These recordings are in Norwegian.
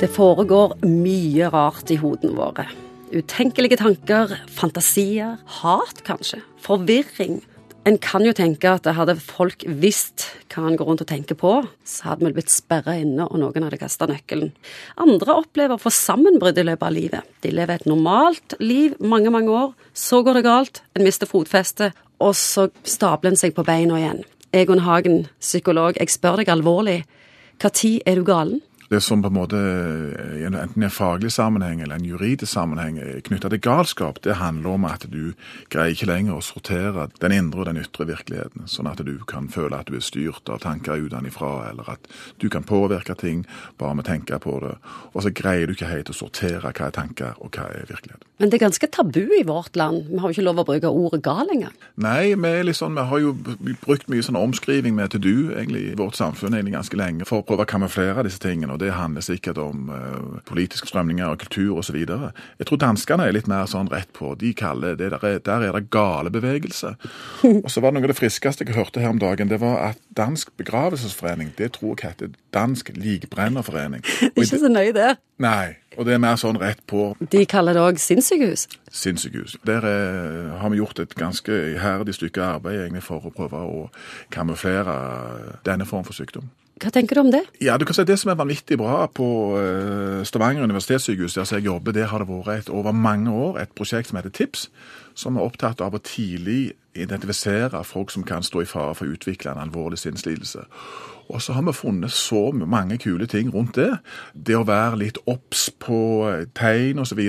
Det foregår mye rart i hodene våre. Utenkelige tanker, fantasier, hat kanskje, forvirring. En kan jo tenke at hadde folk visst hva han går rundt og tenker på, så hadde vi blitt sperra inne, og noen hadde kasta nøkkelen. Andre opplever å få sammenbrudd i løpet av livet. De lever et normalt liv mange, mange år, så går det galt, en mister fotfestet, og så stabler en seg på beina igjen. Egon Hagen, psykolog, jeg spør deg alvorlig, når er du galen? Det som på en måte enten i en faglig sammenheng eller en juridisk sammenheng knytta til galskap, det handler om at du greier ikke lenger å sortere den indre og den ytre virkeligheten, sånn at du kan føle at du er styrt av tanker utenfra, eller at du kan påvirke ting bare med å tenke på det. Og så greier du ikke helt å sortere hva er tanker og hva er virkelighet. Men det er ganske tabu i vårt land. Vi har jo ikke lov å bruke ordet gal engang. Nei, vi, er liksom, vi har jo brukt mye sånn omskriving med til du egentlig i vårt samfunn egentlig ganske lenge for å prøve å kamuflere disse tingene. Og det handler sikkert om uh, politiske strømninger og kultur osv. Jeg tror danskene er litt mer sånn rett på. De kaller det der, der er det gale bevegelse. Og så var det noe av det friskeste jeg hørte her om dagen, det var at Dansk begravelsesforening, det tror jeg heter Dansk likbrennerforening. Ikke så nøye der. Nei. Og det er mer sånn rett på. De kaller det òg sinnssykehus? Sinnssykehus. Der er, har vi gjort et ganske iherdig stykke arbeid egentlig for å prøve å kamuflere denne form for sykdom. Hva tenker du om det? Ja, du kan si Det som er vanvittig bra på uh, Stavanger universitetssykehus, der jeg jobber, det har det vært et, over mange år et prosjekt som heter TIPS, som er opptatt av å tidlig identifisere folk som kan stå i fare for å utvikle en alvorlig sinnslidelse. Og så har vi funnet så mange kule ting rundt det. Det å være litt obs på eh, tegn osv.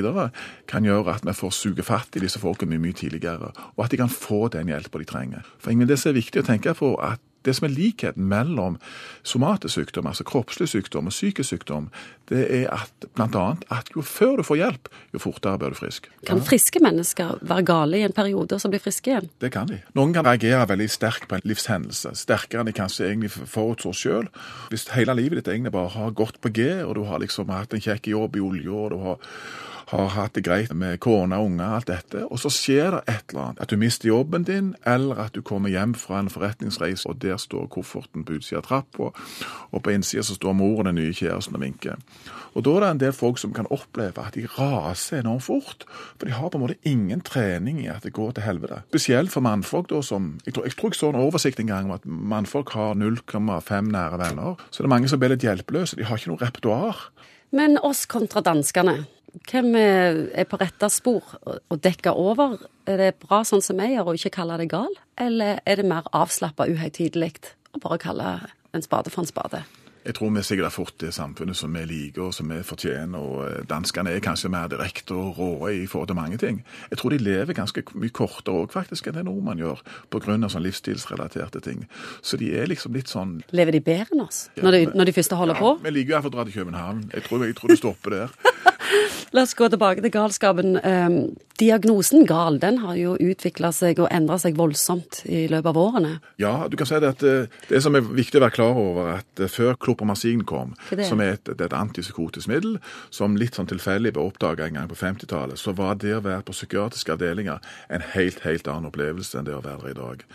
kan gjøre at vi får suge fatt i disse folkene mye, mye tidligere, og at de kan få den hjelpa de trenger. For det som er viktig å tenke på, at det som er likheten mellom somatisk sykdom, altså kroppslig sykdom og psykisk sykdom, det er at bl.a. at jo før du får hjelp, jo fortere blir du frisk. Kan friske mennesker være gale i en periode og så bli friske igjen? Det kan de. Noen kan reagere veldig sterkt på en livshendelse. Sterkere enn de kanskje egentlig forutså sjøl. Hvis hele livet ditt egentlig bare har gått på G, og du har liksom hatt en kjekk jobb i olja, og du har har hatt det greit med kone og unger, alt dette, og så skjer det et eller annet. At du mister jobben din, eller at du kommer hjem fra en forretningsreise, og der står kofferten på utsida av trappa, og på innsida så står mor og den nye kjæresten og vinker. Og da er det en del folk som kan oppleve at de raser enormt fort. For de har på en måte ingen trening i at det går til helvete. Spesielt for mannfolk, da, som Jeg tror jeg, tror jeg så en oversikt en gang om at mannfolk har 0,5 nære venner. Så det er mange som blir litt hjelpeløse. De har ikke noe repertoar. Men oss kontra danskene. Hvem er på rette spor og dekker over? Er det bra sånn som jeg gjør, å ikke kalle det gal? Eller er det mer avslappa uhøytidelig å bare kalle en spade for en spade? Jeg tror vi sikkert har fått det samfunnet som vi liker og som vi fortjener. og eh, Danskene er kanskje mer direkte og råe i forhold til mange ting. Jeg tror de lever ganske mye kortere òg faktisk enn det nordmenn gjør, pga. sånn livsstilsrelaterte ting. Så de er liksom litt sånn Lever de bedre enn oss, når de, når de først holder ja, på? Vi liker iallfall å dra til København. Jeg tror, jeg tror det stopper der. La oss gå tilbake til galskapen. Um, diagnosen gal den har jo utvikla seg og endra seg voldsomt i løpet av årene. Ja, du kan si det at eh, det som er viktig å være klar over, at eh, før klopromasin kom, er som er et, et antipsykotisk middel, som litt sånn tilfeldig ble oppdaga en gang på 50-tallet, så var det å være på psykiatriske avdelinger en helt, helt annen opplevelse enn det å være der i dag.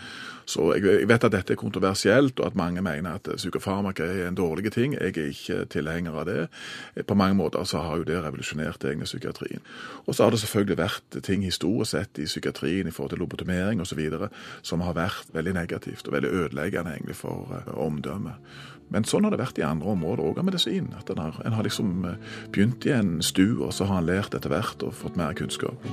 Så jeg vet at dette er kontroversielt, og at mange mener at psykofarmaka er en dårlig ting. Jeg er ikke tilhenger av det. På mange måter så har jo det revolusjonert egentlig psykiatrien. Og så har det selvfølgelig vært ting historisk sett i psykiatrien i forhold til lobotomering osv. som har vært veldig negativt og veldig ødeleggende egentlig for uh, omdømmet. Men sånn har det vært i andre områder òg av medisin. At en har, har liksom uh, begynt i en stue, og så har en lært etter hvert og fått mer kunnskap.